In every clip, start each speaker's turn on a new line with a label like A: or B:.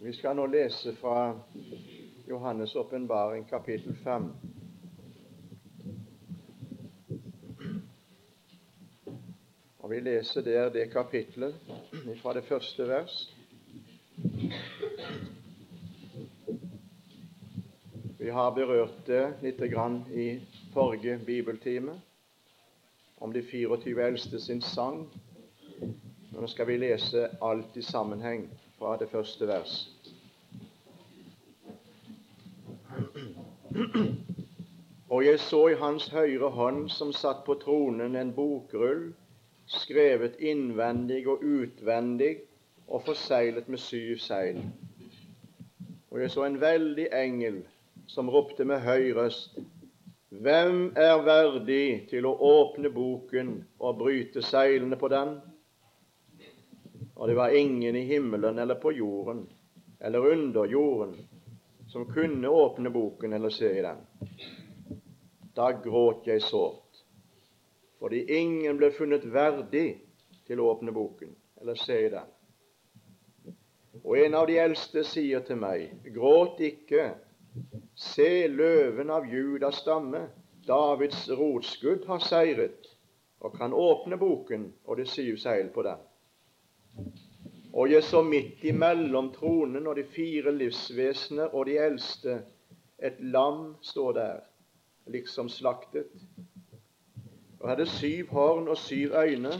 A: Vi skal nå lese fra Johannes' åpenbaring, kapittel 5. Og Vi leser der det kapitlet fra det første vers. Vi har berørt det litt i forrige bibeltime, om de 24 eldste sin sang. Nå skal vi lese alt i sammenheng fra det første vers. Og jeg så i hans høyre hånd, som satt på tronen, en bokrull, skrevet innvendig og utvendig og forseglet med syv seil. Og jeg så en veldig engel som ropte med høy røst Hvem er verdig til å åpne boken og bryte seilene på den? Og det var ingen i himmelen eller på jorden eller under jorden som kunne åpne boken eller se i den. Da gråt jeg sårt, fordi ingen ble funnet verdig til å åpne boken eller se i den. Og en av de eldste sier til meg, gråt ikke, se løven av Judas stamme, Davids rotskudd, har seiret og kan åpne boken og det syv seil på den. Og jeg så midt imellom tronen og de fire livsvesener og de eldste et lam stå der, liksom slaktet. Og hadde syv horn og syv øyne.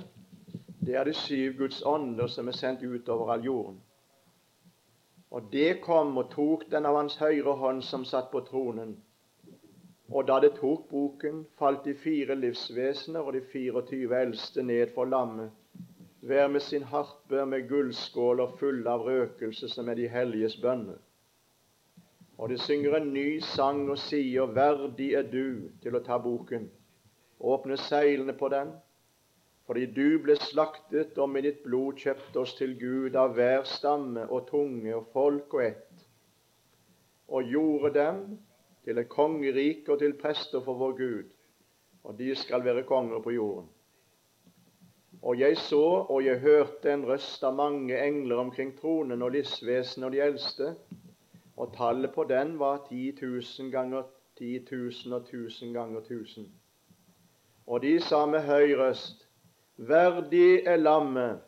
A: Det er de syv Guds ånder som er sendt ut over all jorden. Og det kom og tok den av hans høyre hånd som satt på tronen. Og da det tok boken, falt de fire livsvesener og de 24 eldste ned for lammet hver med sin harpe med gullskåler fulle av røkelse, som er de helliges bønner. Og de synger en ny sang og sier, Verdig er du til å ta boken, åpne seilene på den, fordi du ble slaktet og med ditt blod kjøpte oss til Gud av hver stamme og tunge og folk og ett, og gjorde dem til et kongerike og til prester for vår Gud, og de skal være konger på jorden. Og jeg så og jeg hørte en røst av mange engler omkring tronen og livsvesenet og de eldste, og tallet på den var ti tusen ganger ti tusen og tusen ganger tusen. Og de sa med høy røst, Verdig er lammet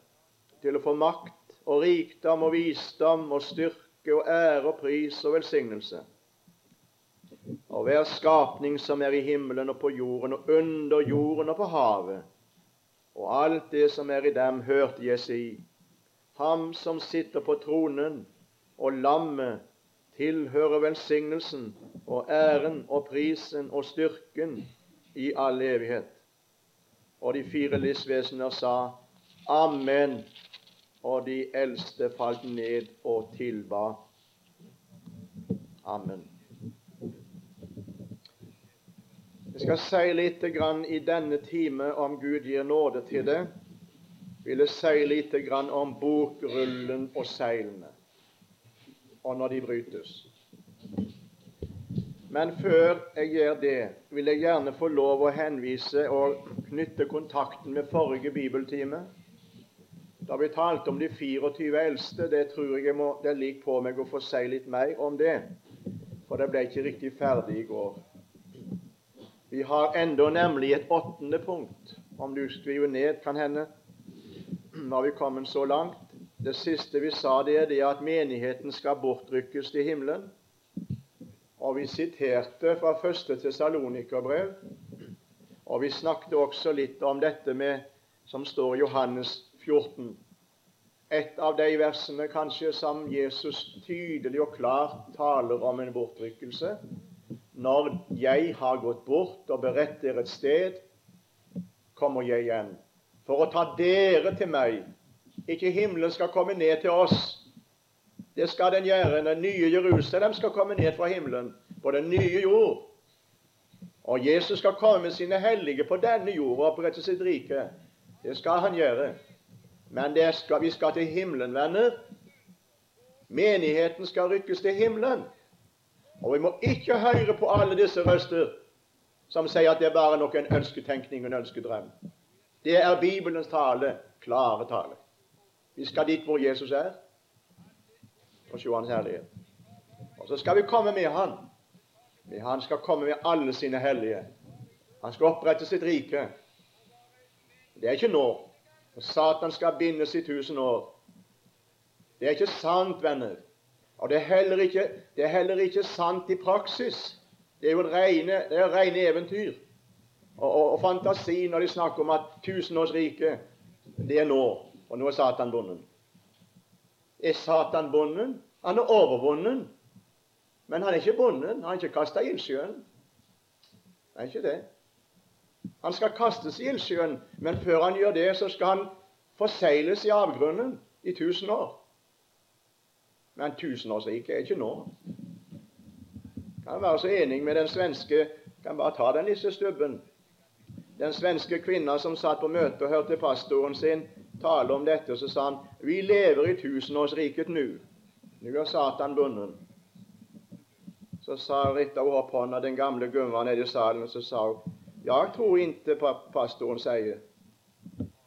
A: til å få makt og rikdom og visdom og styrke og ære og pris og velsignelse. Og hver skapning som er i himmelen og på jorden og under jorden og på havet, og alt det som er i dem, hørte jeg si. Ham som sitter på tronen, og lammet tilhører velsignelsen og æren og prisen og styrken i all evighet. Og de fire livsvesener sa Amen. Og de eldste falt ned og tilba. Amen. Jeg skal si litt i denne time, om Gud gir nåde til det, vil jeg si litt om bokrullen og seilene, og når de brytes. Men før jeg gjør det, vil jeg gjerne få lov å henvise og knytte kontakten med forrige bibeltime. Da vi talte om de 24 eldste, det tror jeg, må, det ligger på meg å få si litt mer om det. For det ble ikke riktig ferdig i går. Vi har enda nemlig et åttende punkt, om du skriver ned, kan hende. Nå har vi kommet så langt. Det siste vi sa, det er det at menigheten skal bortrykkes til himmelen. Og vi siterte fra første Tesalonikerbrev. Og vi snakket også litt om dette med som står i Johannes 14. Et av de versene kanskje som Jesus tydelig og klart taler om en bortrykkelse når jeg har gått bort og beredt dere et sted, kommer jeg igjen for å ta dere til meg. Ikke himmelen skal komme ned til oss. Det skal den gjøre. Den nye Jerusalem skal komme ned fra himmelen på den nye jord. Og Jesus skal komme med sine hellige på denne jord og opprette sitt rike. Det skal han gjøre. Men skal, vi skal til himmelen, venner. Menigheten skal rykkes til himmelen. Og vi må ikke høre på alle disse røster som sier at det er bare noen ønsketenkning og en ønskedrøm. Det er Bibelens tale, klare tale. Vi skal dit hvor Jesus er. og se Hans herlighet. Og så skal vi komme med Han. Han skal komme med alle sine hellige. Han skal opprette sitt rike. Det er ikke nå. Satan skal binde sitt tusen år. Det er ikke sant, venner. Og det er heller ikke, det er heller ikke sant i praksis. Det er jo rene, det er rene eventyr og, og, og, fantasi når de snakker om at tusenårsriket, det er nå, og nå er Satan bonden. Er Satan bonden? Han er overvunnen. Men han er ikke bonden. Han er ikke kasta i ildsjøen. Det er ikke det. Han skal kastes i ildsjøen, men før han gjør det, så skal han forsegles i avgrunnen i tusen år. Men tusenårsriket er ikke nå. Kan være så enig med den svenske Kan bare ta den lille stubben. Den svenske kvinna som satt på møte og hørte pastoren sin tale om dette, så sa han vi lever i tusenårsriket nå. Nå er Satan bundet. Så sa Rita opp hånda, den gamle gumma nede i salen, og så sa hun jeg tror ikke pastoren sier.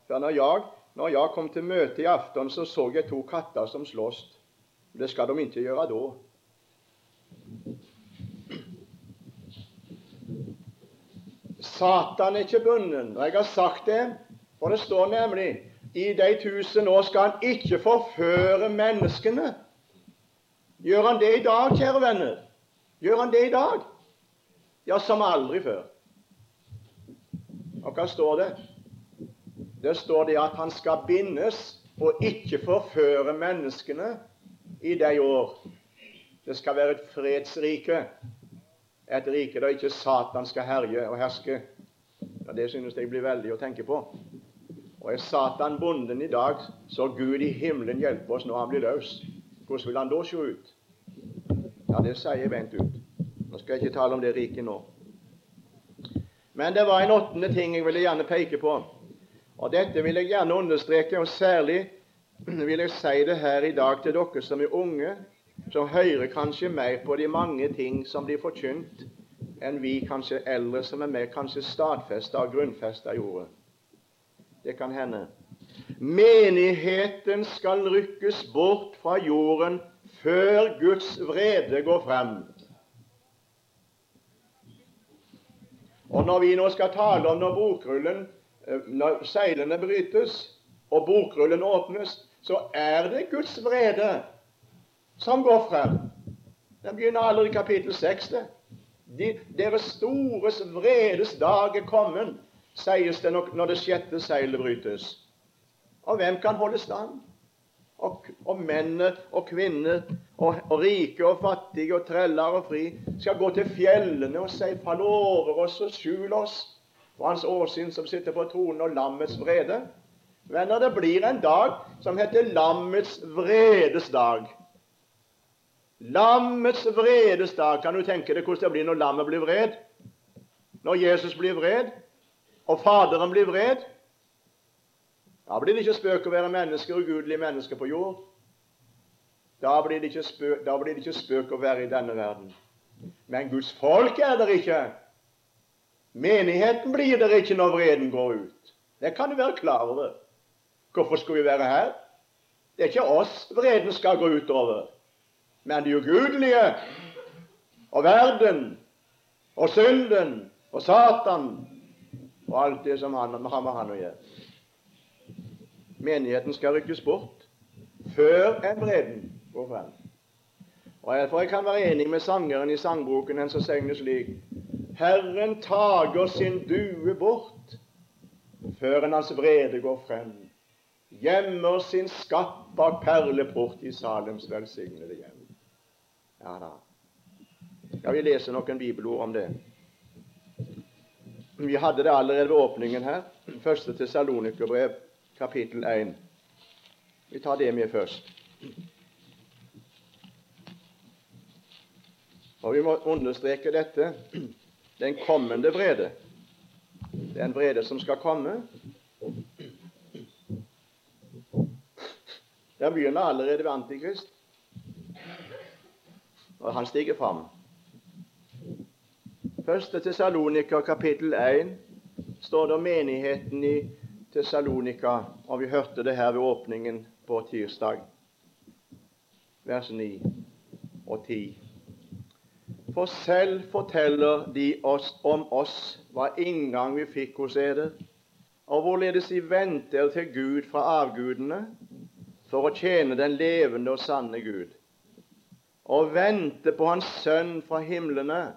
A: For når jeg, når jeg kom til møte i aften, så så jeg to katter som slåss. Det skal de ikke gjøre da. Satan er ikke bunden. Og jeg har sagt det, for det står nemlig i de tusen år skal han ikke forføre menneskene. Gjør han det i dag, kjære venner? Gjør han det i dag? Ja, som aldri før. Og hva står det? Det står det at han skal bindes og ikke forføre menneskene i de år. Det skal være et fredsrike, et rike der ikke Satan skal herje og herske. Ja, det synes jeg blir veldig å tenke på. Og er Satan bonden i dag, så Gud i himmelen hjelpe oss når han blir løs. Hvordan vil han da se ut? Ja, det sier jeg vent ut. Nå skal jeg ikke tale om det riket nå. Men det var en åttende ting jeg ville gjerne peke på. Og dette vil jeg gjerne understreke, og særlig vil jeg si det her i dag til dere som er unge, som hører kanskje mer på de mange ting som blir forkynt, enn vi kanskje eldre som er mer kanskje stadfesta og grunnfesta i ordet. Det kan hende. Menigheten skal rykkes bort fra jorden før Guds vrede går frem. Og når vi nå skal tale om når bokrullen, eh, når seilene brytes og bokrullen åpnes, så er det Guds vrede som går frem. Den begynner allerede i kapittel 6. De, deres stores vredes dag er kommet, sies det når det sjette seilet brytes. Og hvem kan holde stand? og, og menn og kvinner og, og, rike og fattige og treller og fri skal gå til fjellene og si over oss og skjul oss' for Hans åsyn som sitter på tronen og lammets vrede. Venner, det blir en dag som heter lammets vredes dag. Lammets vredes dag. Kan du tenke deg hvordan det blir når lammet blir vred? Når Jesus blir vred, og Faderen blir vred? Da blir det ikke spøk å være mennesker, ugudelige mennesker på jord. Da blir, spøk, da blir det ikke spøk å være i denne verden. Men Guds folk er der ikke. Menigheten blir der ikke når vreden går ut. Det kan du være klar over. Hvorfor skal vi være her? Det er ikke oss vreden skal gå utover, men de ugudelige og verden og synden og Satan og alt det som har med han å gjøre. Menigheten skal rykkes bort før en vreden går frem. Og Derfor jeg kan være enig med sangeren i sangboken den som synger slik Herren tager sin due bort før en hans vrede går frem. Gjemmer sin skatt bak perleport i Salems velsignede hjem. Ja da. Skal vi lese noen bibelord om det? Vi hadde det allerede ved åpningen her. Første til Salonikerbrev kapittel 1. Vi tar det med først. Og Vi må understreke dette den kommende vrede. Den vrede som skal komme. Den begynner allerede ved Antikrist, og han stiger fram. Første Tessalonika, kapittel 1 står det om menigheten i Tessalonika, og vi hørte det her ved åpningen på tirsdag. vers 9 og 10. For selv forteller de oss om oss hva inngang vi fikk hos eder, og hvorledes de venter til Gud fra avgudene for å tjene den levende og sanne Gud, og vente på Hans Sønn fra himlene,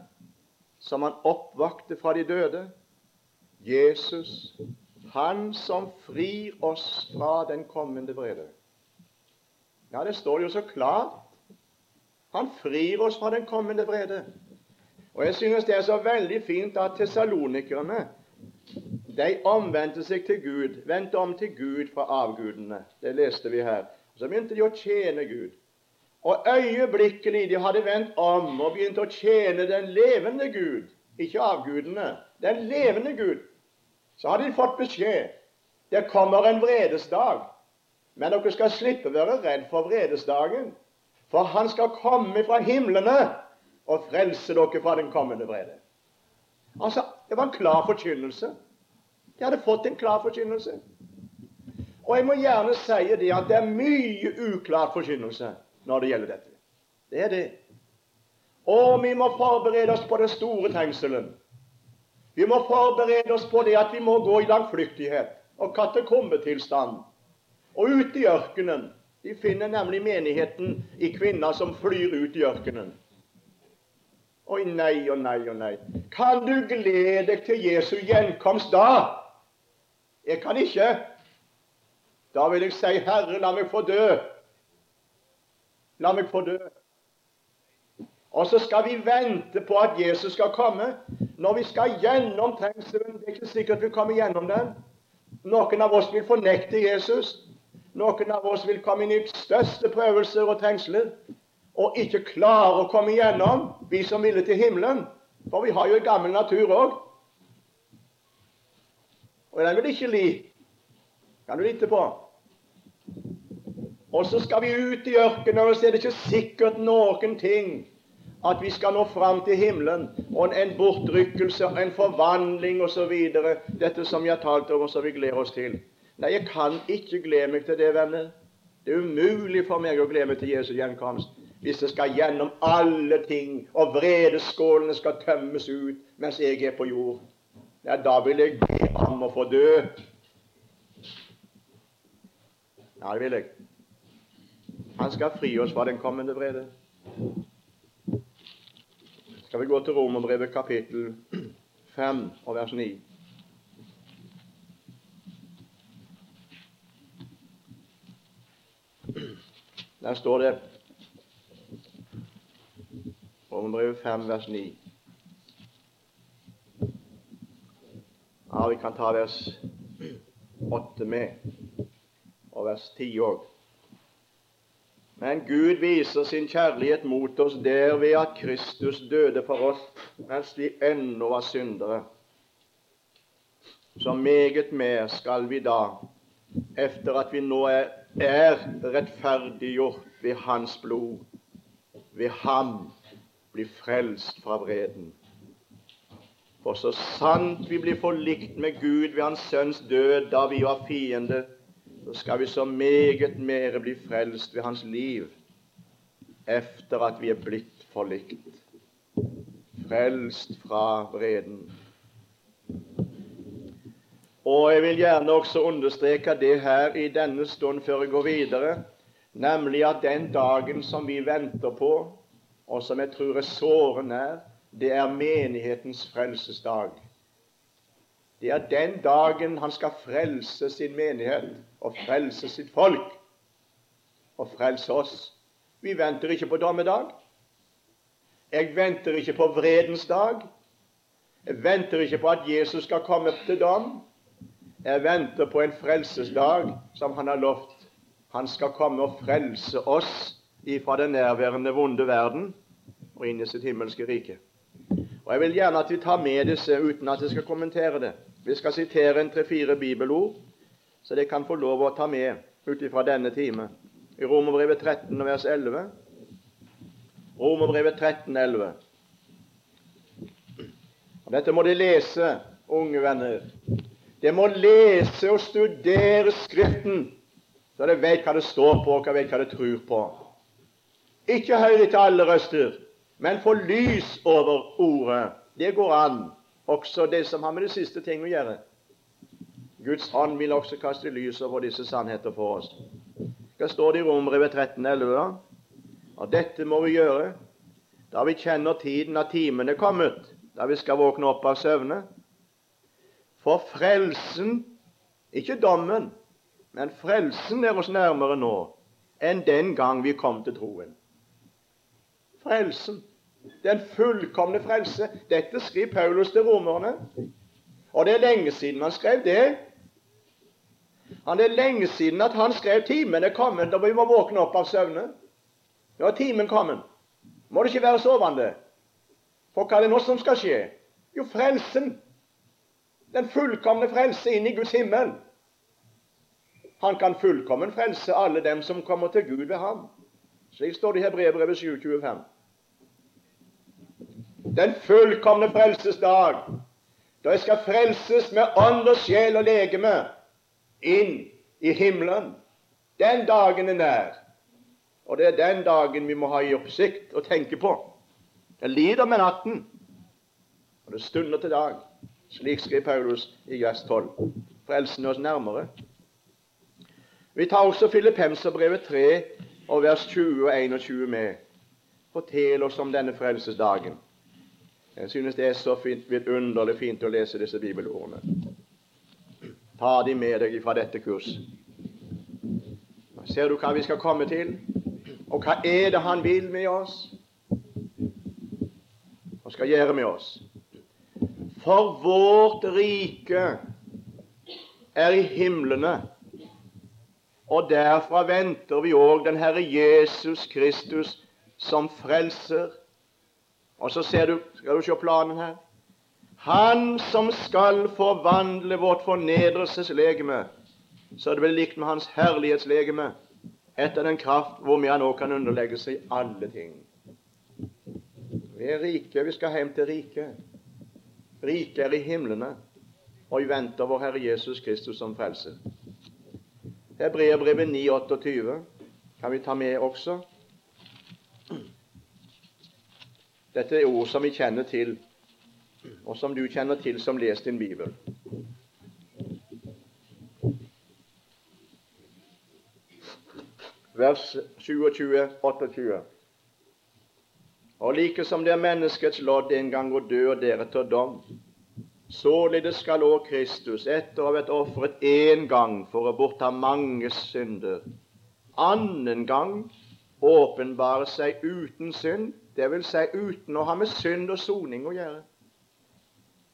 A: som Han oppvakte fra de døde, Jesus, Han som frir oss fra den kommende vrede. Ja, det står jo så klart. Han frir oss fra den kommende vrede. Og jeg synes det er så veldig fint at tesalonikerne de omvendte seg til Gud, vendte om til Gud fra avgudene. Det leste vi her. Så begynte de å tjene Gud. Og øyeblikkelig de hadde vendt om og begynt å tjene den levende Gud, ikke avgudene, den levende Gud, så hadde de fått beskjed det kommer en vredesdag. Men dere skal slippe å være redd for vredesdagen, for han skal komme fra himlene og frelse dere fra den kommende vrede. Altså, Det var en klar forkynnelse. De hadde fått en klar forkynnelse. Og jeg må gjerne si det at det er mye uklar forkynnelse når det gjelder dette. Det er det. Og vi må forberede oss på den store trengselen. Vi må forberede oss på det at vi må gå i langflyktighet og katakombetilstand. Og ut i ørkenen. De finner nemlig menigheten i kvinner som flyr ut i ørkenen. Oi, nei og nei og nei. Kan du glede deg til Jesu gjenkomst da? Jeg kan ikke. Da vil jeg si, Herre, la meg få dø. La meg få dø. Og så skal vi vente på at Jesus skal komme. Når vi skal gjennom trengselen Det er ikke sikkert vi kommer gjennom den. Noen av oss vil fornekte Jesus. Noen av oss vil komme inn i største prøvelser og trengsler og ikke klare å komme igjennom, vi som ville til himmelen. For vi har jo en gammel natur òg. Og den vil ikke li. Kan du lite på. Og så skal vi ut i ørkenen, og så er det ikke sikkert noen ting at vi skal nå fram til himmelen, og en bortrykkelse, en forvandling osv. Dette som jeg har talt om, og som vi gleder oss til. Nei, jeg kan ikke glede meg til det, venner. Det er umulig for meg å glede meg til Jesu gjenkomst hvis det skal gjennom alle ting, og vredeskålene skal tømmes ut mens jeg er på jord. Ja, da vil jeg be ham å få dø. Ja, det vil jeg. Han skal fri oss fra den kommende vrede. Skal vi gå til Romerbrevet kapittel 5 og vers 9. Der står det Romerbrevet 5, vers 9. Ja, vi kan ta vers 8 med, og vers 10 òg. Men Gud viser sin kjærlighet mot oss der ved at Kristus døde for oss mens vi ennå var syndere. Så meget mer skal vi da, efter at vi nå er, er rettferdiggjort ved Hans blod, ved Ham bli frelst fra vreden. For så sant vi blir forlikt med Gud ved Hans Sønns død da vi var fiende, så skal vi så meget mere bli frelst ved Hans liv efter at vi er blitt forlikt. Frelst fra vreden. Og jeg vil gjerne også understreke det her i denne stund før jeg går videre, nemlig at den dagen som vi venter på, og som jeg tror er såre nær, det er menighetens frelsesdag. Det er den dagen han skal frelse sin menighet og frelse sitt folk og frelse oss. Vi venter ikke på dommedag. Jeg venter ikke på vredens dag. Jeg venter ikke på at Jesus skal komme til dom. Jeg venter på en frelsesdag som han har lovt. Han skal komme og frelse oss ifra den nærværende vonde verden og inn i sitt himmelske rike. Og Jeg vil gjerne at vi tar med disse uten at jeg skal kommentere det. Vi skal sitere en tre-fire bibelord, så det kan få lov å ta med ut ifra denne time. I Romerbrevet 13 vers 11. Romerbrevet 13, 11. Og Dette må de lese, unge venner. De må lese og studere Skriften, så de vet hva det står på, og vet hva de tror på. Ikke hør til alle røster, men få lys over ordet. Det går an, også det som har med det siste ting å gjøre. Guds ånd vil også kaste lys over disse sannheter for oss. Hva står det i Romerbrevet 13,11? da? Og dette må vi gjøre da vi kjenner tiden, at timen er kommet, da vi skal våkne opp av søvne. For frelsen, ikke dommen, men frelsen er oss nærmere nå enn den gang vi kom til troen. Frelsen. Den fullkomne frelse. Dette skriver Paulus til romerne. Og det er lenge siden han skrev det. Han Det er lenge siden at han skrev 'Timen er kommet, og vi må våkne opp av søvne'. Nå er timen kommet. Må det ikke være sovende. For hva er det nå som skal skje? Jo, frelsen. Den fullkomne frelse inn i Guds himmel. Han kan fullkommen frelse alle dem som kommer til Gud ved ham. Slik står det i Hebrevet 7,25. Den fullkomne frelsesdag, da jeg skal frelses med ånd og sjel og legeme inn i himmelen. Den dagen er nær. Og det er den dagen vi må ha i oppsikt og tenke på. Jeg lider med natten, og det stunder til dag. Slik skrev Paulus i vers 12. Frelsen oss nærmere. Vi tar også Filippenserbrevet 3 og vers 20 og 21 med. Fortell oss om denne frelsesdagen. Jeg synes det er så fint, vidunderlig fint å lese disse bibelordene. Ta de med deg fra dette kurs. Ser du hva vi skal komme til? Og hva er det Han vil med oss? Og skal gjøre med oss? For vårt rike er i himlene og derfra venter vi òg den Herre Jesus Kristus som frelser. Og så ser du, skal du se planen her. Han som skal forvandle vårt fornedrelseslegeme, så det blir likt med hans herlighetslegeme, etter den kraft hvormed han nå kan underlegge seg alle ting. Vi er rike, vi skal hjem til riket. Riket er i himlene, og vi venter vår Herre Jesus Kristus som frelse. Hebreerbrevet 9,28 kan vi ta med også. Dette er ord som vi kjenner til, og som du kjenner til som lest din bibel. Vers 27-28. Og like som det er menneskets lodd en gang å dø og deretter dom, Således skal òg Kristus, etter å ha vært ofret én gang for å bortta mange synder, annen gang åpenbare seg uten synd, dvs. Si uten å ha med synd og soning å gjøre,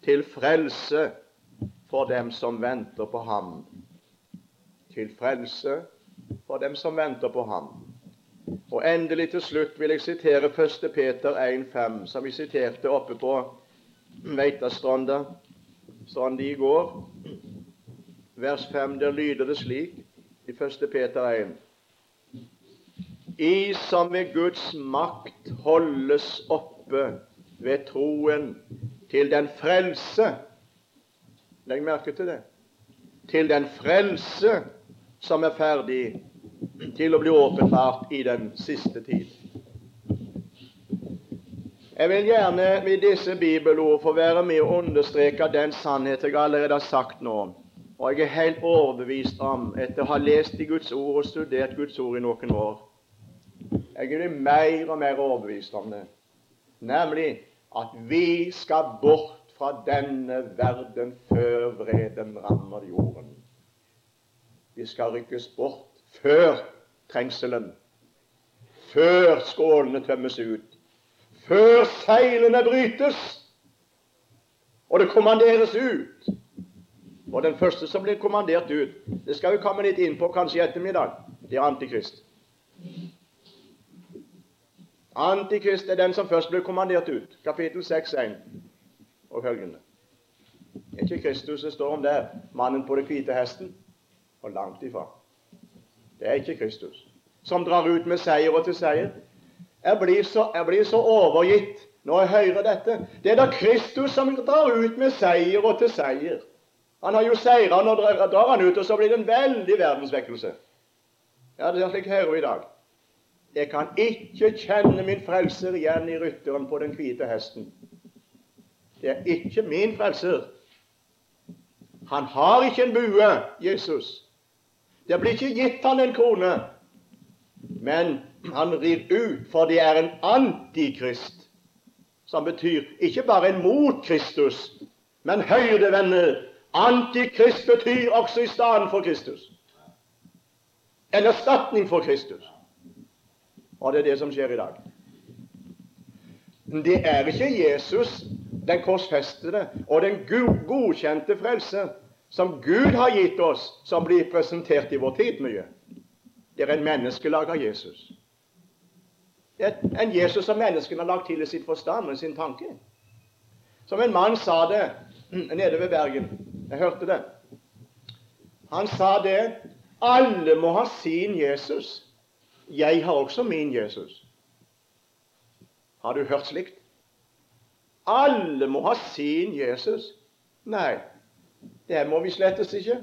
A: til frelse for dem som venter på ham. Til frelse for dem som venter på ham. Og endelig til slutt vil jeg sitere 1. Peter 1,5, som vi siterte oppe på Veitastranda stranda i går. Vers 5, der lyder det slik i 1. Peter 1. I som ved Guds makt holdes oppe ved troen til den frelse Legg merke til det. Til den frelse som er ferdig til å bli åpenbart i den siste tid. Jeg vil gjerne med disse bibelord få være med å understreke den sannhet jeg allerede har sagt nå. Og jeg er helt overbevist om, etter å ha lest i Guds ord og studert Guds ord i noen år Jeg er mer og mer overbevist om det. Nemlig at vi skal bort fra denne verden før vreden rammer jorden. Vi skal rykkes bort før trengselen, før skålene tømmes ut, før seilene brytes og det kommanderes ut. Og den første som blir kommandert ut, det skal vi komme litt inn på kanskje i ettermiddag, det er Antikrist. Antikrist er den som først blir kommandert ut. Kapittel 6.1 og følgende. Er ikke Kristus det står om der, mannen på den hvite hesten? Og langt ifra. Det er ikke Kristus. Som drar ut med seier og til seier. Jeg blir, så, jeg blir så overgitt når jeg hører dette. Det er da Kristus som drar ut med seier og til seier. Han har jo seira, nå drar han ut, og så blir det en veldig verdensvekkelse. Ja, det er slik hører vi i dag. Jeg kan ikke kjenne min frelser igjen i rytteren på den hvite hesten. Det er ikke min frelser. Han har ikke en bue, Jesus. Det blir ikke gitt han en krone. Men han rir ut, for det er en antikrist. Som betyr ikke bare en mot Kristus, men høyrevenner. Antikrist betyr også i stedet for Kristus. En erstatning for Kristus. Og det er det som skjer i dag. Det er ikke Jesus, den korsfestede og den godkjente frelse, som Gud har gitt oss, som blir presentert i vår tid mye. Det er en menneskelag av Jesus. Det er en Jesus som menneskene har lagt til i sitt forstand og sin tanke. Som en mann sa det nede ved Bergen. Jeg hørte det. Han sa det alle må ha sin Jesus. Jeg har også min Jesus. Har du hørt slikt? Alle må ha sin Jesus. Nei, det må vi slettes ikke.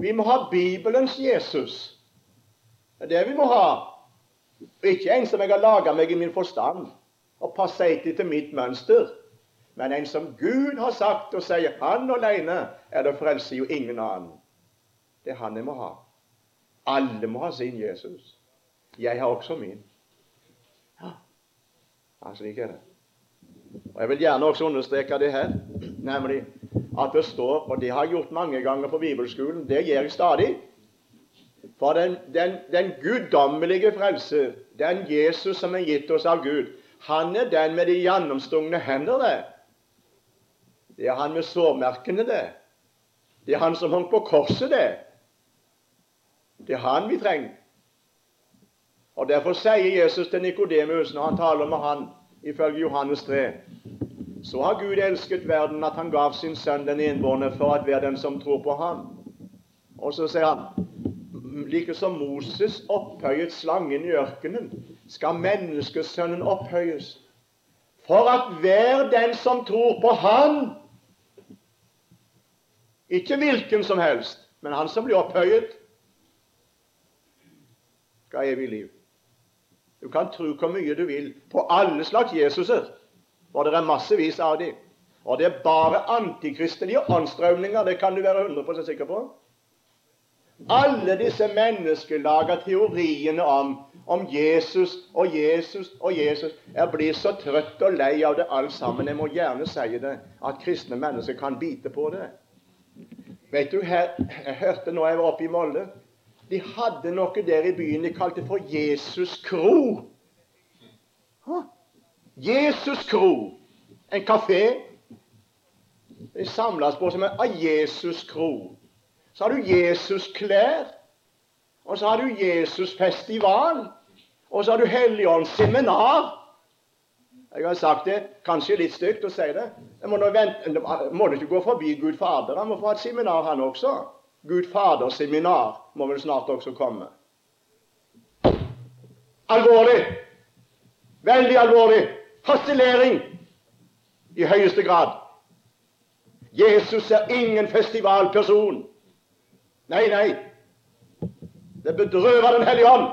A: Vi må ha Bibelens Jesus. Det er det vi må ha. Ikke en som jeg har laga meg i min forstand og passet til mitt mønster, men en som Gud har sagt og sier han alene er det frelse, jo ingen annen. Det er han jeg må ha. Alle må ha sin Jesus. Jeg har også min. Ja, slik er det. Og Jeg vil gjerne også understreke det her, nemlig at det står, og det har jeg gjort mange ganger på bibelskolen, det gjør jeg stadig For den, den, den guddommelige frelse, den Jesus som er gitt oss av Gud, han er den med de gjennomstungne hender, det. Det er han med sårmerkene, det. Det er han som hang på korset, det. Det er han vi trenger. Og Derfor sier Jesus til Nikodemus når han taler med han, ifølge Johannes 3 Så har Gud elsket verden at han gav sin sønn den enbårne for at hver den som tror på ham. Og så sier han like som Moses opphøyet slangen i ørkenen, skal menneskesønnen opphøyes. For at hver den som tror på Han Ikke hvilken som helst, men han som blir opphøyet, ha evig liv. Du kan tro hvor mye du vil på alle slags Jesuser, for det er massevis av dem. Og det er bare antikristelige anstrømninger, det kan du være 100 sikker på. Alle disse menneskelaga teoriene om, om Jesus og Jesus og Jesus Jeg blir så trøtt og lei av det alt sammen. Jeg må gjerne si det, at kristne mennesker kan bite på det. Vet du, her, Jeg hørte nå jeg var oppe i Molde de hadde noe der i byen de kalte for Jesus kro. Jesus kro. En kafé. De samles på som en Jesus kro. Så har du Jesus-klær. Og så har du Jesus-festival. Og så har du Helligåndsseminar. Jeg har sagt det, kanskje litt stygt å si det. Jeg må, nå vente, må du ikke gå forbi Gud Fader. Han må få et seminar, han også. Gud Faders seminar må vel snart også komme. Alvorlig! Veldig alvorlig! Harselering i høyeste grad. Jesus er ingen festivalperson. Nei, nei. Det bedrøver Den hellige ånd.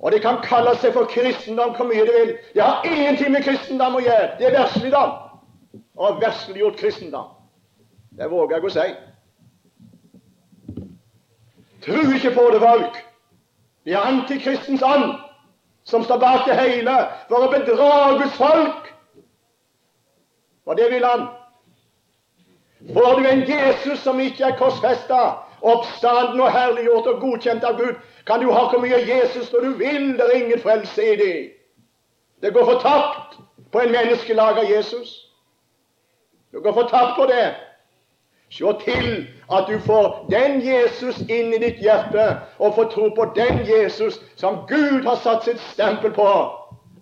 A: Og det kan kalle seg for kristendom hvor mye det vil. Det har ingenting med kristendom å gjøre. Det er versligdom. Og versliggjort kristendom. Det våger jeg å si. Tro ikke på det, folk. Det er antikristens ånd som står bak det hele for å bedra Guds folk. Og det vil han. Får du en Jesus som ikke er korsfesta, oppstanden og herliggjort og godkjent av Gud, kan du ha hvor mye Jesus når du vil, det er ingen frelse i det. Det går fortapt på en menneskelag av Jesus. Det går fortapt på det. Se til at du får den Jesus inn i ditt hjerte, og får tro på den Jesus som Gud har satt sitt stempel på,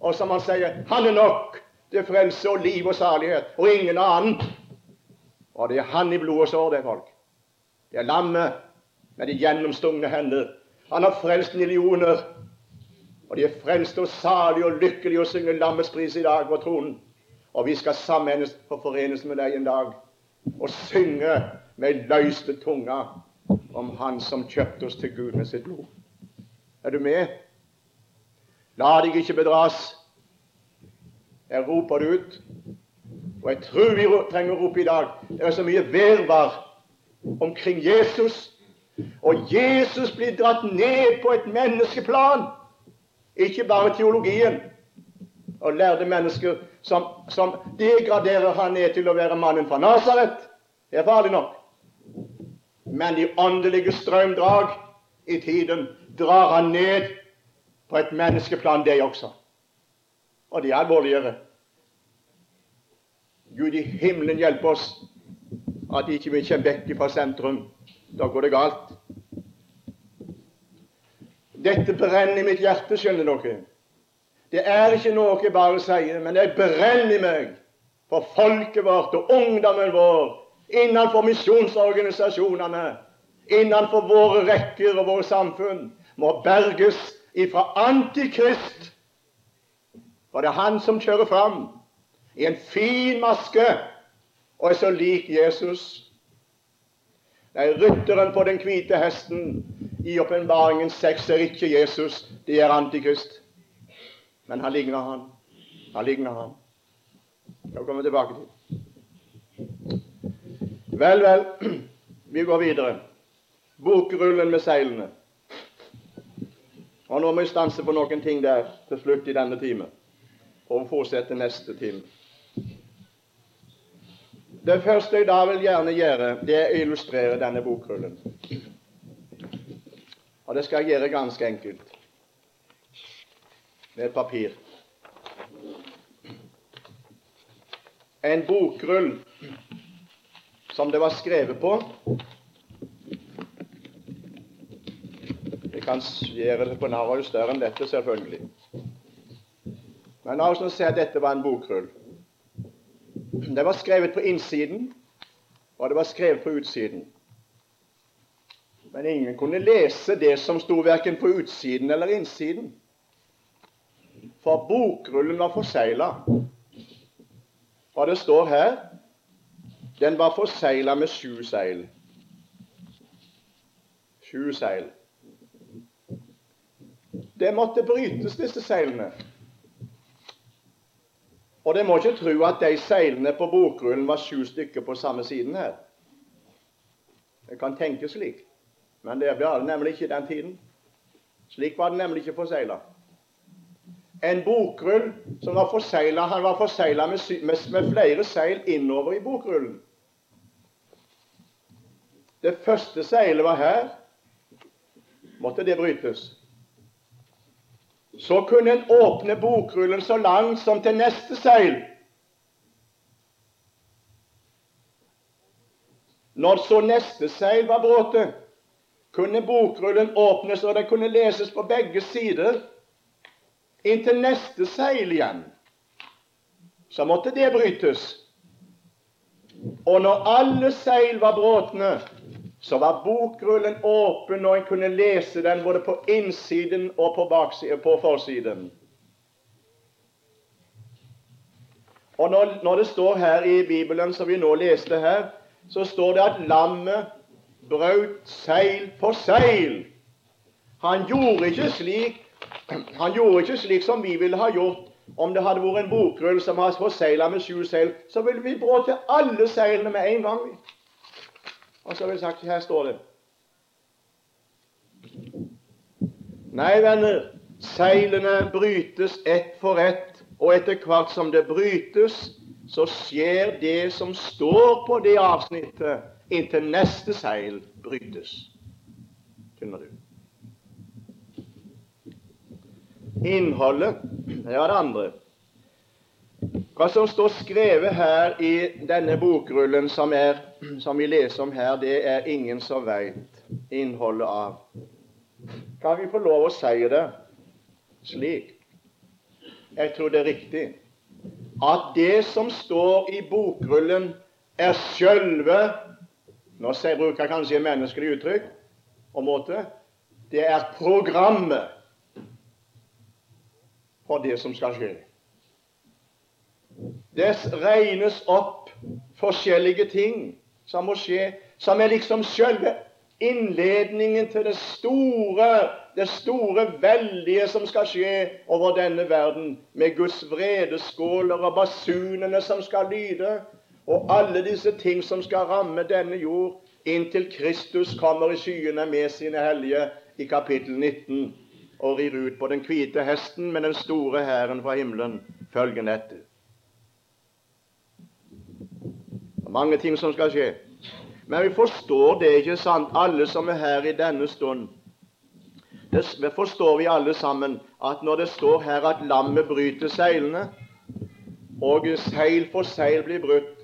A: og som han sier han er nok til frelse og liv og salighet, og ingen annen. Og det er han i blod og sår, det folk. Det er lammet med de gjennomstungne hender. Han har frelst millioner, og de er frelste og salige og lykkelige og synger lammets pris i dag på tronen. Og vi skal sammenes og forenes med deg en dag og synge med løyste tunga om Han som kjøpte oss til Gud med sitt blod. Er du med? La deg ikke bedras. Jeg roper det ut. Og jeg tror vi trenger å rope i dag. Det er så mye virvar omkring Jesus. Og Jesus blir dratt ned på et menneskeplan. Ikke bare teologien og lærde mennesker som, som degraderer han ned til å være mannen fra Nasaret. Det er farlig nok. Men de åndelige strømdrag i tiden drar han ned på et menneskeplan, det også. Og det er alvorligere. Gud i himmelen hjelpe oss at ikke vi kommer vekk fra sentrum. Da går det galt. Dette brenner i mitt hjerte, skjønner dere. Det er ikke noe jeg bare sier, men det brenner i meg for folket vårt og ungdommen vår innenfor misjonsorganisasjonene, innenfor våre rekker og våre samfunn, må berges ifra Antikrist. For det er han som kjører fram i en fin maske og er så lik Jesus. Nei, rytteren på den hvite hesten i åpenbaringen 6 er ikke Jesus, det er Antikrist. Men han ligner han. Han ligner han. Jeg kommer tilbake til. Vel, vel. Vi går videre. Bokrullen med seilene. Og Nå må vi stanse på noen ting der til slutt i denne time, og fortsette neste time. Det første jeg da vil gjerne gjøre, det er å illustrere denne bokrullen. Og det skal jeg gjøre ganske enkelt med papir. En bokrull som det var skrevet på. Vi kan gjøre det på navn større enn dette, selvfølgelig. Men la oss nå se at dette var en bokrull. Det var skrevet på innsiden, og det var skrevet på utsiden. Men ingen kunne lese det som sto verken på utsiden eller innsiden. For bokrullen var forsegla. Og det står her den var forsegla med sju seil. Sju seil. Det måtte brytes, disse seilene. Og det må ikke tro at de seilene på bokrullen var sju stykker på samme siden her. Det kan tenkes slik, men det ble nemlig ikke den tiden. Slik var det nemlig ikke forsegla en bokrull som var forsegla. Han var forsegla med, med, med, flere seil innover i bokrullen. Det første seilet var her. Måtte det brytes. Så kunne en åpne bokrullen så langt som til neste seil. Når så neste seil var bråte, kunne bokrullen åpnes, og det kunne leses på begge sider inntil neste seil igjen, så måtte det brytes. Og når alle seil var bråtne, så var bokrullen åpen, og en kunne lese den både på innsiden og på, baksiden, på forsiden. Og når, når, det står her i Bibelen, som vi nå leste her, så står det at lammet brøt seil på seil. Han gjorde ikke slik han gjorde ikke slik som vi ville ha gjort om det hadde vært en bokrull som har forsegla med sju seil. Så ville vi brått til alle seilene med en gang. Og så ville vi sagt her står det. Nei, venner, seilene brytes ett for ett, og etter hvert som det brytes, så skjer det som står på det avsnittet, inntil neste seil brytes. Skjønner du? Innholdet, det var det andre. Hva som står skrevet her i denne bokrullen som, er, som vi leser om her, det er ingen som veit innholdet av. Kan vi få lov å si det slik? Jeg tror det er riktig. At det som står i bokrullen, er sjølve Nå bruker jeg kanskje menneskelig uttrykk og måte. Det er programmet for det som skal skje. Det regnes opp forskjellige ting som må skje, som er liksom selve innledningen til det store, det store, veldige som skal skje over denne verden, med Guds vredeskåler og basunene som skal lyde, og alle disse ting som skal ramme denne jord, inntil Kristus kommer i skyene med sine hellige i kapittel 19 og rir ut på den hvite hesten med den store hæren fra himmelen følgende etter. Det er mange ting som skal skje. Men vi forstår det, ikke sant, alle som er her i denne stund. Det forstår vi alle sammen at når det står her at lammet bryter seilene, og seil for seil blir brutt,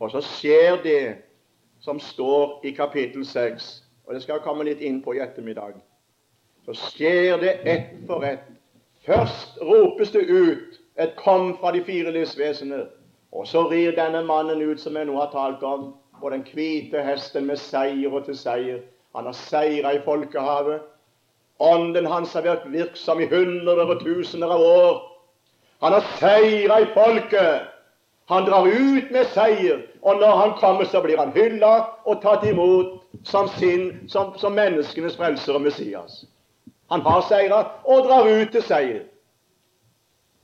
A: og så skjer det som står i kapittel 6, og det skal jeg komme litt inn på i ettermiddag, så skjer det ett for ett. Først ropes det ut et 'kom fra de fire livsvesener', og så rir denne mannen ut som jeg nå har talt om, på den hvite hesten med seier og til seier. Han har seira i folkehavet. Ånden hans har vært virksom i hundrer og tusener av år. Han har seira i folket. Han drar ut med seier, og når han kommer, så blir han hylla og tatt imot som sin, som, som menneskenes frelser og Messias. Han har seira og drar ut til seier.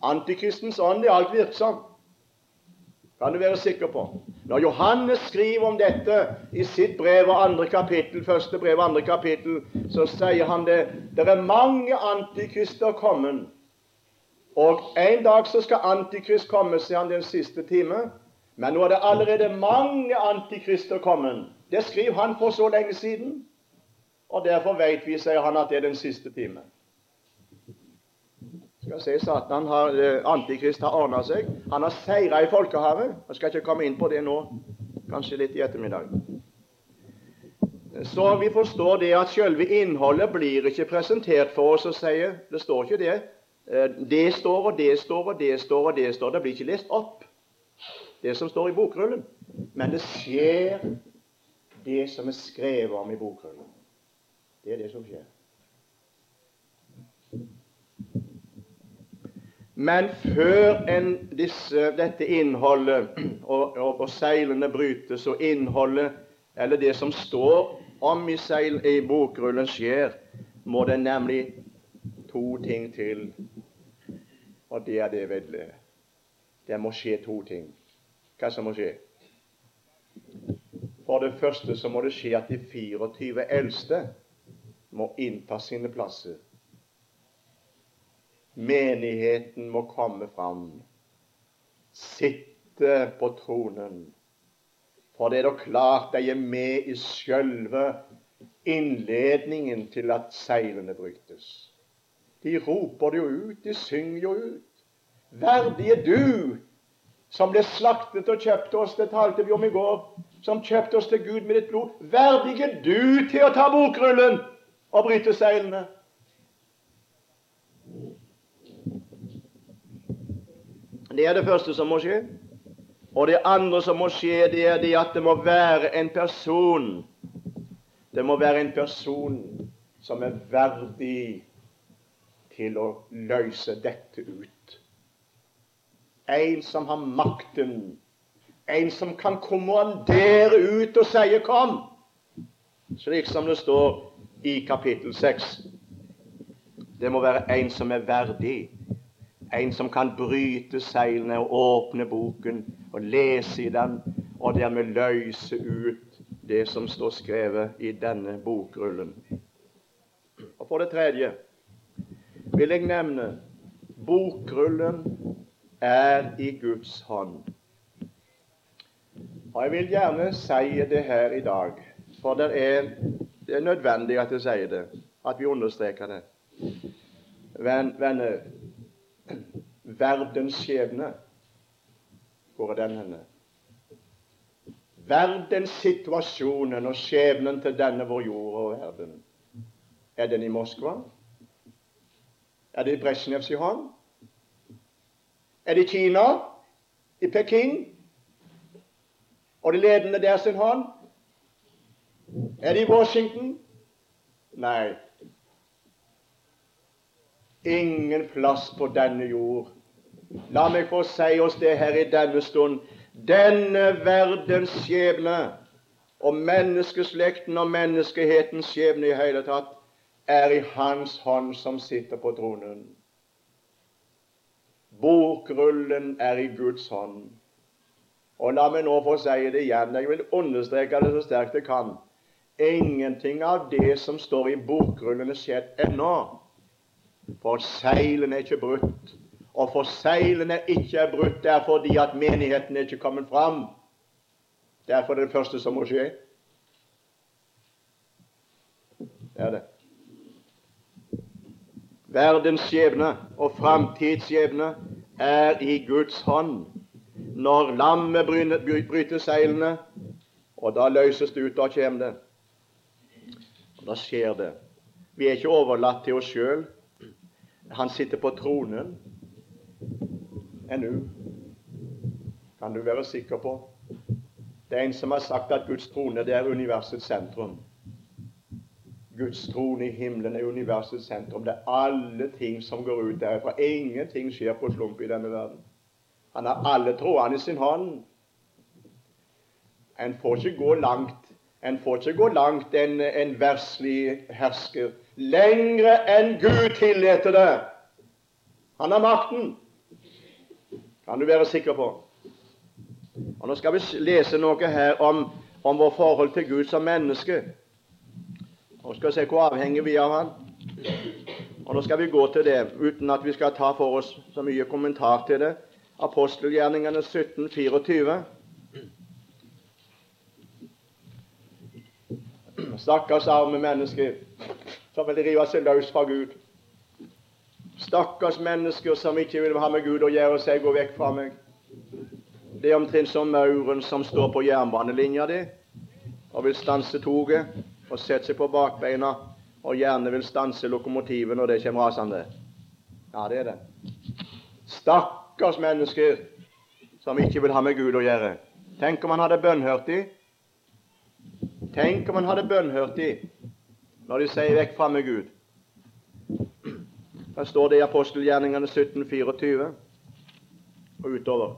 A: Antikristens ånd er alt virksom kan du være sikker på. Når Johannes skriver om dette i sitt brev og andre kapittel, første brev og andre kapittel, så sier han det det er mange antikrister kommet. Og en dag så skal Antikrist komme, sier han den siste time. Men nå er det allerede mange antikrister kommet. Det skriver han for så lenge siden. Og derfor vet vi, sier han, at det er den siste time skal se Satan har, eh, Antikrist har ordna seg. Han har seira i folkehavet. Jeg skal ikke komme inn på det nå. Kanskje litt i ettermiddag. Så vi forstår det at selve innholdet blir ikke presentert for oss og sier Det står ikke det. Eh, det står, og det står, og det står, og det står. Det blir ikke lest opp, det som står i bokrullen. Men det skjer det som er skrevet om i bokrullen. Det er det som skjer. Men før disse, dette innholdet og, og, og, seilene brytes, og innholdet, eller det som står om i, seil, i bokrullen, skjer, må det nemlig to ting til. Og det er det vedle. Det må skje to ting. Hva som må skje? For det første så må det skje at de 24 eldste må innta sine plasser Menigheten må komme fram, sitte på tronen. For det er da klart de er med i sjølve innledningen til at seilene brytes. De roper det jo ut, de synger jo ut. Verdig er du som ble slaktet og kjøpte oss, det talte vi om i går, som kjøpte oss til Gud med ditt blod. Verdig er du til å ta bokrullen og bryte seilene. Det er det første som må skje. Og det andre som må skje, det er det at det må være en person Det må være en person som er verdig til å løse dette ut. En som har makten. En som kan kommandere ut og si 'kom', slik som det står i kapittel 6. Det må være en som er verdig en som kan bryte seilene og åpne boken og lese i den, og dermed løse ut det som står skrevet i denne bokrullen. Og For det tredje vil jeg nevne bokrullen er i Guds hånd. Og Jeg vil gjerne si det her i dag, for det er, det er nødvendig at jeg sier det, at vi understreker det. Venner, verdens skjebne. Hvor er den henne? Verdenssituasjonen og skjebnen til denne vår jord og verden. Er den i Moskva? Er det i Brezjnevs i hånd? Er det i Kina? I Peking? Og de ledende der sin hånd? Er det i Washington? Nei, ingen plass på denne jord. La meg få si oss det her i denne stund. Denne verdens skjebne og menneskeslekten og menneskehetens skjebne i hele tatt er i Hans hånd som sitter på tronen. Bokrullen er i Guds hånd. Og la meg nå få si det igjen. Jeg vil understreke det så sterkt jeg kan. Ingenting av det som står i bokrullen, er skjedd ennå. For seilene er ikke brutt. Og for seilene ikke er brutt, det er fordi at menigheten er ikke kommet fram. Derfor er det det første som må skje. Det er det. Verdens skjebne og framtidsskjebne er i Guds hånd. Når lammet bryter seilene, og da løses det ut, da kommer. Da skjer det. Vi er ikke overlatt til oss sjøl. Han sitter på tronen ennå. Kan du være sikker på. Det er en som har sagt at Guds trone det er universets sentrum. Guds trone i himmelen er universets sentrum. Det er alle ting som går ut derfra. Ingenting skjer på slump i denne verden. Han har alle trådene i sin hånd. En får ikke gå langt en får ikke gå langt en, en verslig hersker. Lengre enn Gud tillater det. Han har makten. Kan du være sikker på. Og Nå skal vi lese noe her om, om vår forhold til Gud som menneske. Og skal se hvor avhengig vi er av Han. Og Nå skal vi gå til det uten at vi skal ta for oss så mye kommentar til det. Apostelgjerningene 1724. Stakkars arme mennesker som vil rive seg løs fra Gud. Stakkars mennesker som ikke vil ha med Gud å gjøre, seg 'gå vekk fra meg'. Det er omtrent som mauren som står på jernbanelinja di og vil stanse toget og sette seg på bakbeina og gjerne vil stanse lokomotivet når det kommer rasende. Ja, det er det. Stakkars mennesker som ikke vil ha med Gud å gjøre. Tenk om han hadde bønnhørt de. Tenk om han hadde bønnhørt de når de sier 'vekk fra med Gud'. Der står det i apostelgjerningene 1724 og utover.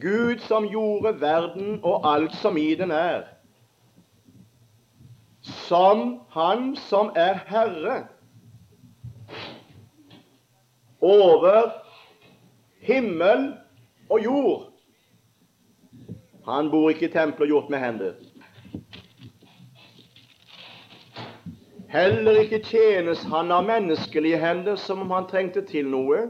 A: Gud som gjorde verden og alt som i den er, som Han som er Herre over himmel og jord. Han bor ikke i templer gjort med hender. Heller ikke tjenes han av menneskelige hender som om han trengte til noe.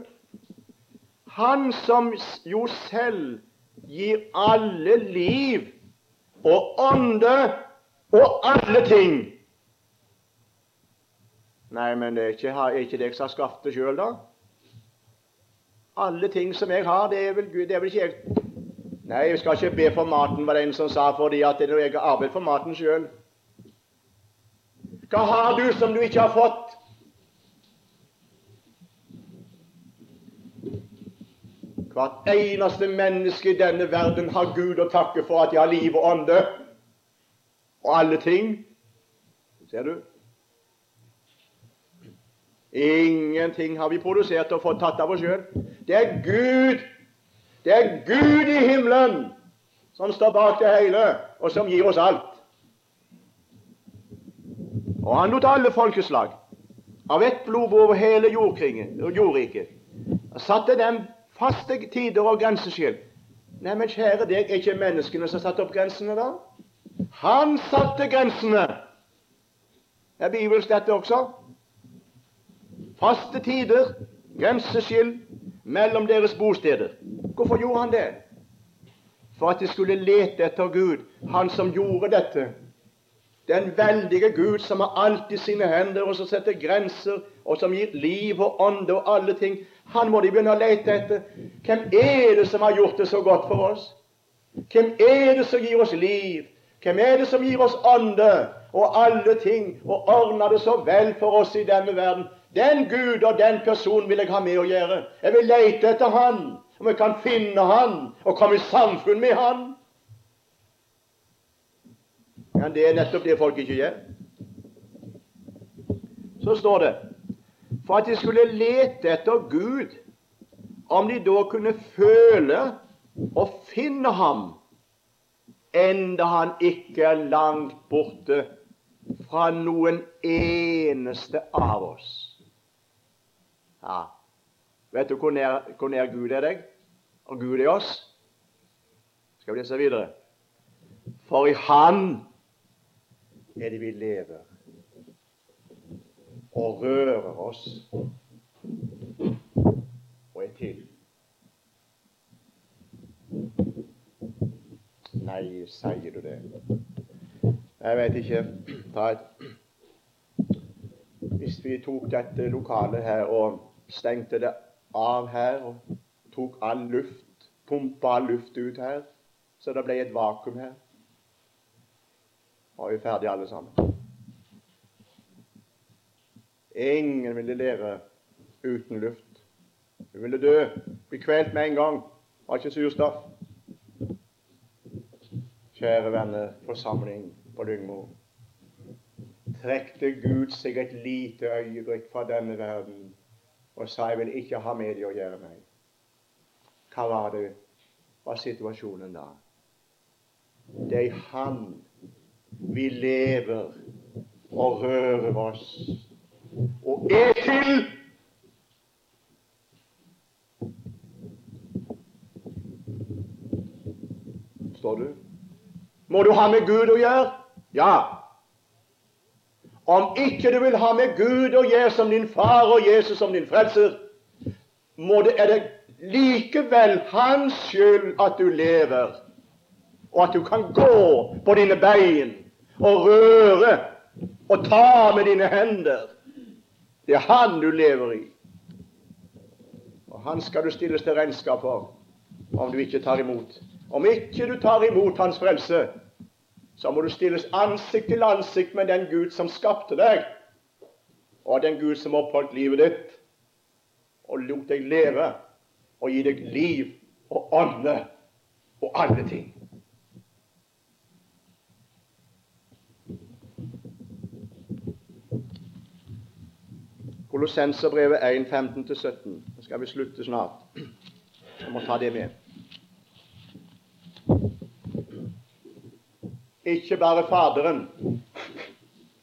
A: Han som jo selv gir alle liv og ånde og alle ting. Nei, men det er ikke, er ikke det jeg skapt det sjøl, da? Alle ting som jeg har, det er vel Gud, det er vel ikke jeg Nei, jeg skal ikke be for maten, var det en som sa, fordi at det er jeg har arbeidet for maten sjøl. Hva har du som du ikke har fått? Hvert eneste menneske i denne verden har Gud å takke for at de har liv og ånde og alle ting. Ser du? Ingenting har vi produsert og fått tatt av oss sjøl. Det er Gud. Det er Gud i himmelen som står bak det hele, og som gir oss alt. Og han lot alle folkeslag av ett blod over hele jordriket. Og satte dem faste tider og grenseskill. Neimen, kjære deg, er ikke menneskene som satte opp grensene, da? Han satte grensene. Det er bibelsk, dette også. Faste tider, grenseskill mellom deres bosteder. Hvorfor gjorde han det? For at de skulle lete etter Gud, han som gjorde dette. Den veldige Gud som har alt i sine hender, og som setter grenser, og som gir liv og ånde og alle ting. Han må de begynne å lete etter. Hvem er det som har gjort det så godt for oss? Hvem er det som gir oss liv? Hvem er det som gir oss ånde og alle ting og ordner det så vel for oss i denne verden? Den Gud og den person vil jeg ha med å gjøre. Jeg vil lete etter Han, om jeg kan finne Han og komme i samfunn med Han. Men det er nettopp det folk ikke gjør. Så står det for at de skulle lete etter Gud, om de da kunne føle og finne Ham enda han ikke er langt borte fra noen eneste av oss. Ja, Vet du hvor nær, hvor nær Gud er deg, og Gud er oss? Skal vi lese videre? For i Han er det vi lever og rører oss og er til. Nei, sier du det? Jeg vet ikke. Hvis vi tok dette lokalet her og stengte det av her og tok all luft, pumpa all luft ut her, så det ble et vakuum her, var vi ferdige alle sammen. Ingen ville leve uten luft. Hun ville dø, bli kvelt med en gang. Var ikke surstoff. Kjære venner, forsamling på Lyngmo. Trekte Gud seg et lite øyeblikk fra denne verden og sa jeg vil ikke ha med deg å gjøre meg. Hva var det? Hva var situasjonen da? Det er i Han vi lever og rører oss og er til. Står du? Må du ha med Gud å gjøre? Ja. Om ikke du vil ha med Gud og Jesus som din far og Jesus som din frelser, må det, er det likevel hans skyld at du lever, og at du kan gå på dine bein og røre og ta med dine hender. Det er han du lever i. Og han skal du stilles til regnskap for om du ikke tar imot. Om ikke du tar imot hans frelse, så må du stilles ansikt til ansikt med den Gud som skapte deg, og den Gud som oppholdt livet ditt og lot deg leve og gi deg liv og ånde og alle ting. Kolossenserbrevet 1, 15-17. Nå skal vi slutte snart. Jeg må ta det med. Ikke bare Faderen.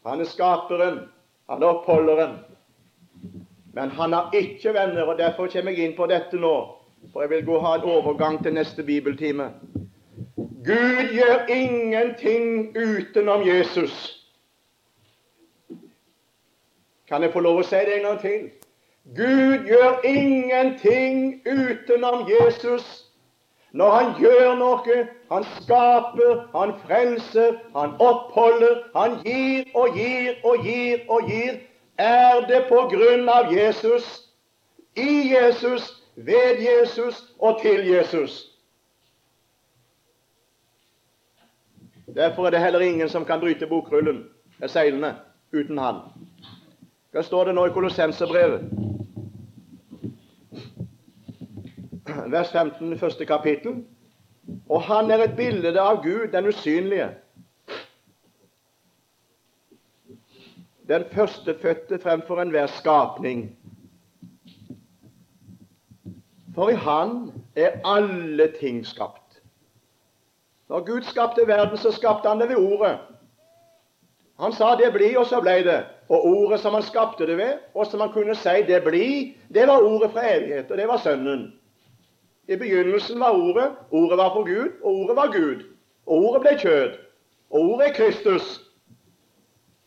A: Han er skaperen, han er oppholderen. Men han har ikke venner, og derfor kommer jeg inn på dette nå. For jeg vil gå og ha en overgang til neste bibeltime. Gud gjør ingenting utenom Jesus. Kan jeg få lov å si det en gang til? Gud gjør ingenting utenom Jesus. Når han gjør noe, han skaper, han frelser, han oppholder, han gir og gir og gir og gir, er det på grunn av Jesus, i Jesus, ved Jesus og til Jesus. Derfor er det heller ingen som kan bryte bokrullen seilene uten han. Hva står det nå i Kolossenserbrevet? Vers 15, første kapittel. Og han er et bilde av Gud, den usynlige. Den førstefødte fremfor enhver skapning. For i Han er alle ting skapt. Når Gud skapte verden, så skapte han det ved Ordet. Han sa 'det bli', og så ble det. Og ordet som han skapte det ved, og som han kunne si 'det bli', det var ordet fra evighet, og det var Sønnen. I begynnelsen var Ordet, Ordet var for Gud, og Ordet var Gud. Ordet ble kjød. Ordet er Kristus.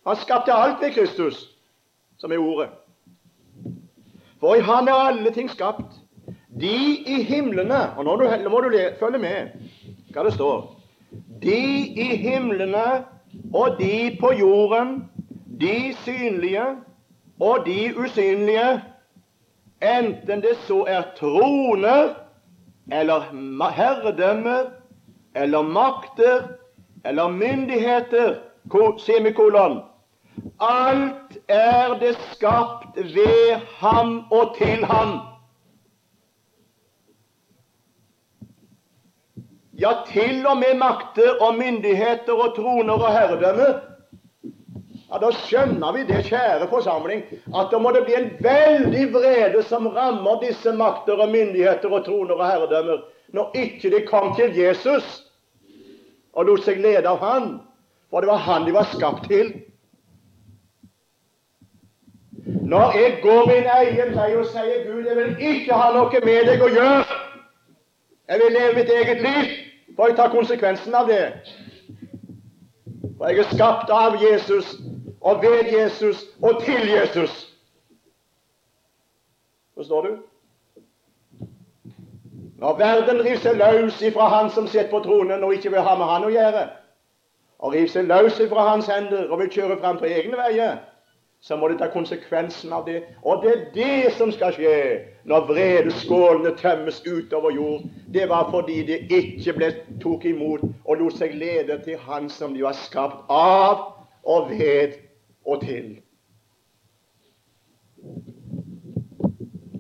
A: Han skapte alt ved Kristus, som er Ordet. For i Han er alle ting skapt. De i himlene Og nå må du følge med hva det står. De i himlene og de på jorden, de synlige og de usynlige, enten det så er troner eller herredømme eller makter eller myndigheter, semikolon. Alt er det skapt ved ham og til ham. Ja, til og med makter og myndigheter og troner og herredømme ja, Da skjønner vi det, kjære forsamling, at da må det bli en veldig vrede som rammer disse makter og myndigheter og troner og herredømmer når ikke de kom til Jesus og lot seg lede av Han, for det var Han de var skapt til. Når jeg går min egen vei og sier Gud, jeg vil ikke ha noe med deg å gjøre, jeg vil leve mitt eget liv, for jeg tar konsekvensen av det. For jeg er skapt av Jesus og ved Jesus og til Jesus. Forstår du? Når verden river seg løs ifra Han som sitter på tronen og ikke vil ha med Han å gjøre, og river seg løs ifra Hans hender og vil kjøre fram på egne veier, så må de ta konsekvensen av det. Og det er det som skal skje når vredeskålene tømmes utover jord. Det var fordi de ikke ble tok imot og lot seg lede til Han som de var skapt av og ved og til.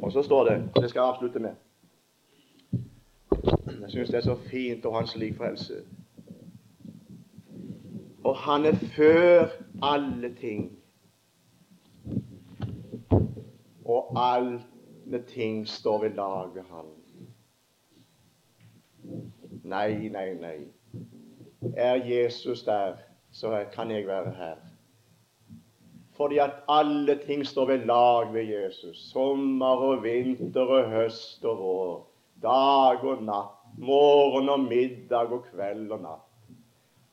A: Og så står det Det skal jeg avslutte med. Jeg syns det er så fint å ha en slik frelse. Og han er før alle ting. Og alle ting står ved lag han. Nei, nei, nei. Er Jesus der, så kan jeg være her. Fordi at alle ting står ved lag ved Jesus. Sommer og vinter og høst og vår. Dag og natt. Morgen og middag og kveld og natt.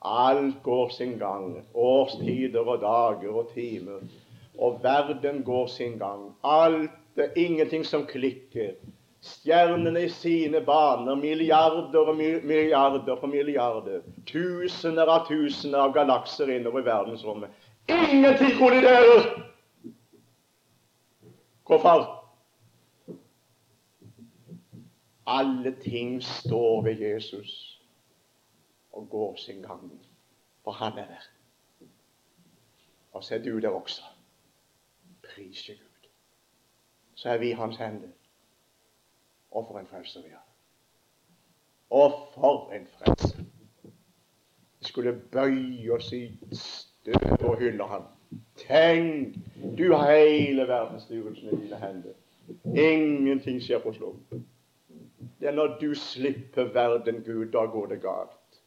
A: Alt går sin gang. Årstider og dager og timer. Og verden går sin gang. Alt er ingenting som klikker. Stjernene i sine baner, milliarder og milliarder på milliarder. Tusener av tusener av galakser innover verdensrommet. Ingenting kolliderer! Hvorfor? Alle ting står ved Jesus og går sin gang, for han er der. Og så er du der også. Prise Gud. Så er vi hans hender. Og for en frelse vi har. Og for en frelse! Vi skulle bøye oss i og hyller ham. Tenk, du har hele verdensstyrelsen i dine hender. Ingenting skjer på slump. Det er når du slipper verden, Gud, da går det galt.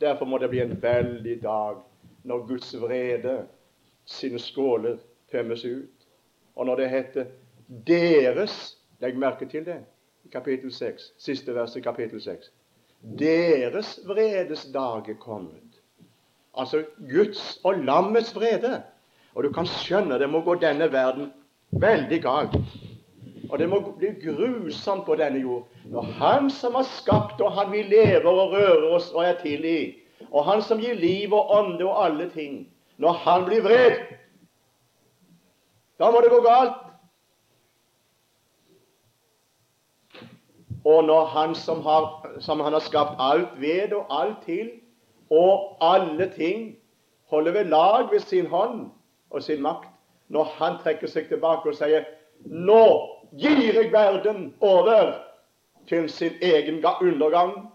A: Derfor må det bli en veldig dag når Guds vrede, sine skåler, tømmes ut. Og når det heter 'deres' Legg merke til det i kapittel 6, siste vers i kapittel 6. Deres vredes dag er kommet. Altså Guds og lammets vrede. Og du kan skjønne det må gå denne verden veldig galt. Og det må bli grusomt på denne jord. Når Han som har skapt, og Han vi lever og rører oss og er til i, og Han som gir liv og ånde og alle ting, når Han blir vred, da må det gå galt. Og når Han som, har, som han har skapt alt ved og alt til, og alle ting, holder ved lag ved sin hånd og sin makt, når Han trekker seg tilbake og sier nå gir jeg verden over til sin egen undergang.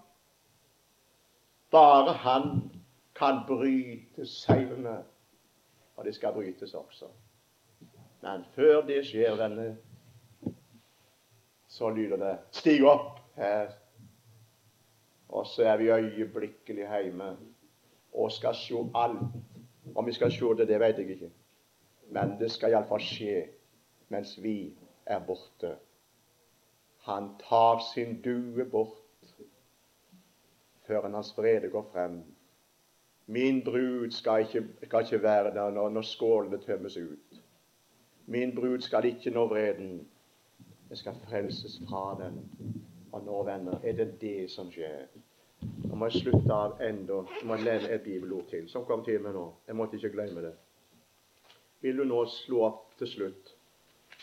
A: Bare han kan bryte seilene, og de skal brytes også. Men før det skjer, venner, så lyder det 'Stig opp her'. Og så er vi øyeblikkelig hjemme og skal se alt. Om vi skal se det, det vet jeg ikke. Men det skal iallfall skje mens vi er borte. Han tar sin due bort før hans vrede går frem. Min brud skal ikke, skal ikke være der når, når skålene tømmes ut. Min brud skal ikke nå vreden. Jeg skal frelses fra den. Og nå, venner, er det det som skjer. Nå må jeg slutte av enda Jeg må lese et bibelord til som kom til meg nå. Jeg måtte ikke glemme det. Vil du nå slå opp til slutt?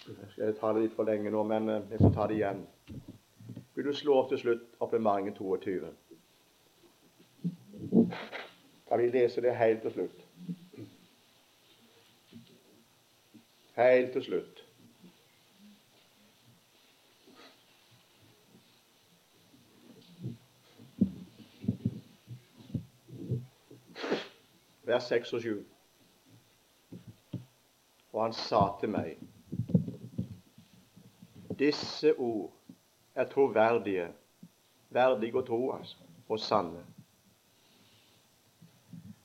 A: Jeg skal ta det litt for lenge nå, men eh, jeg får ta det igjen. Vil du slå opp til slutt oppbemanningen 22? Kan vi lese det helt til slutt? Helt til slutt. Vers 6 og 7. Og han sa til meg disse ord er troverdige, verdige å tro, altså, og sanne.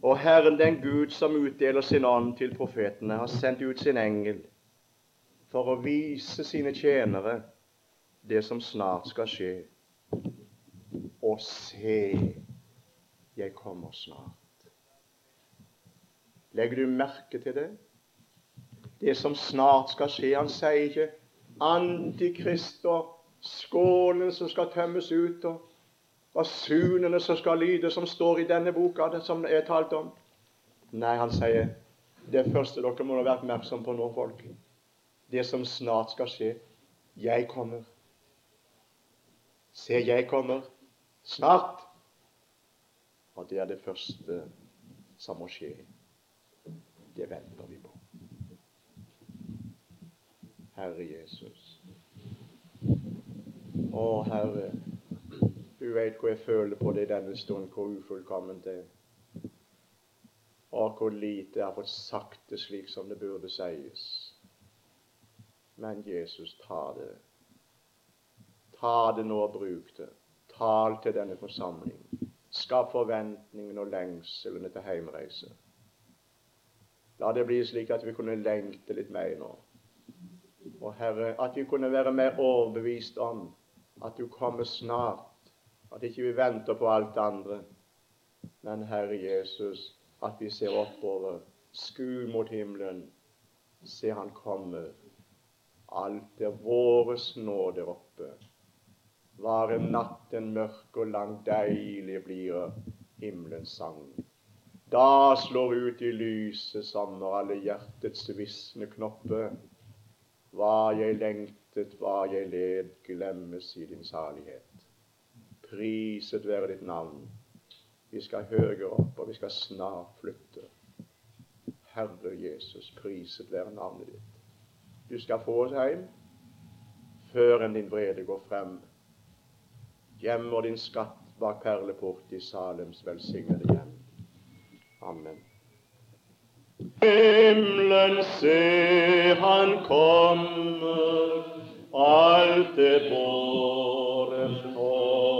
A: Og Herren, den Gud som utdeler sin ånd til profetene, har sendt ut sin engel for å vise sine tjenere det som snart skal skje. Og se, jeg kommer snart. Legger du merke til det? Det som snart skal skje. Han sier ikke Antikrist og skålen som skal tømmes ut, og basunene som skal lyde, som står i denne boka som er talt om. Nei, han sier det første dere må være oppmerksom på nå, folk, det som snart skal skje. Jeg kommer. Se, jeg kommer snart. Og det er det første som må skje. Det venter vi på. Herre Jesus. Å, Herre, du vet hvor jeg føler på det i denne stund, hvor ufullkomment det er. Og hvor lite jeg har fått sagt det slik som det burde sies. Men Jesus, ta det. Ta det nå og bruk det. Tal til denne forsamling. Skap forventningen og lengselen etter heimreise. La det bli slik at vi kunne lengte litt mer nå. Og Herre, at vi kunne være mer overbevist om at du kommer snart, at ikke vi venter på alt det andre. Men Herre Jesus, at vi ser oppover, sku mot himmelen, se Han komme. Alt er våres nå der oppe. Vare natten mørk og lang, deilig blir himmelens sang. Da slår ut i lyset sommer alle hjertets visne knopper. Hva jeg lengtet, hva jeg led, glemmes i din salighet. Priset være ditt navn. Vi skal høyere opp, og vi skal snart flytte. Herre Jesus, priset være navnet ditt. Du skal få oss hjem før enn din vrede går frem. Gjemmer din skatt bak perleport i Salems velsignede hjem. Amen. Himmelen se, han kommer, alt det båret for.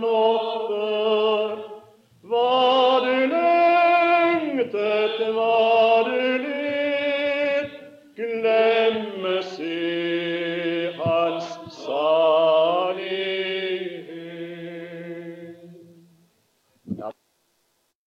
A: Lord.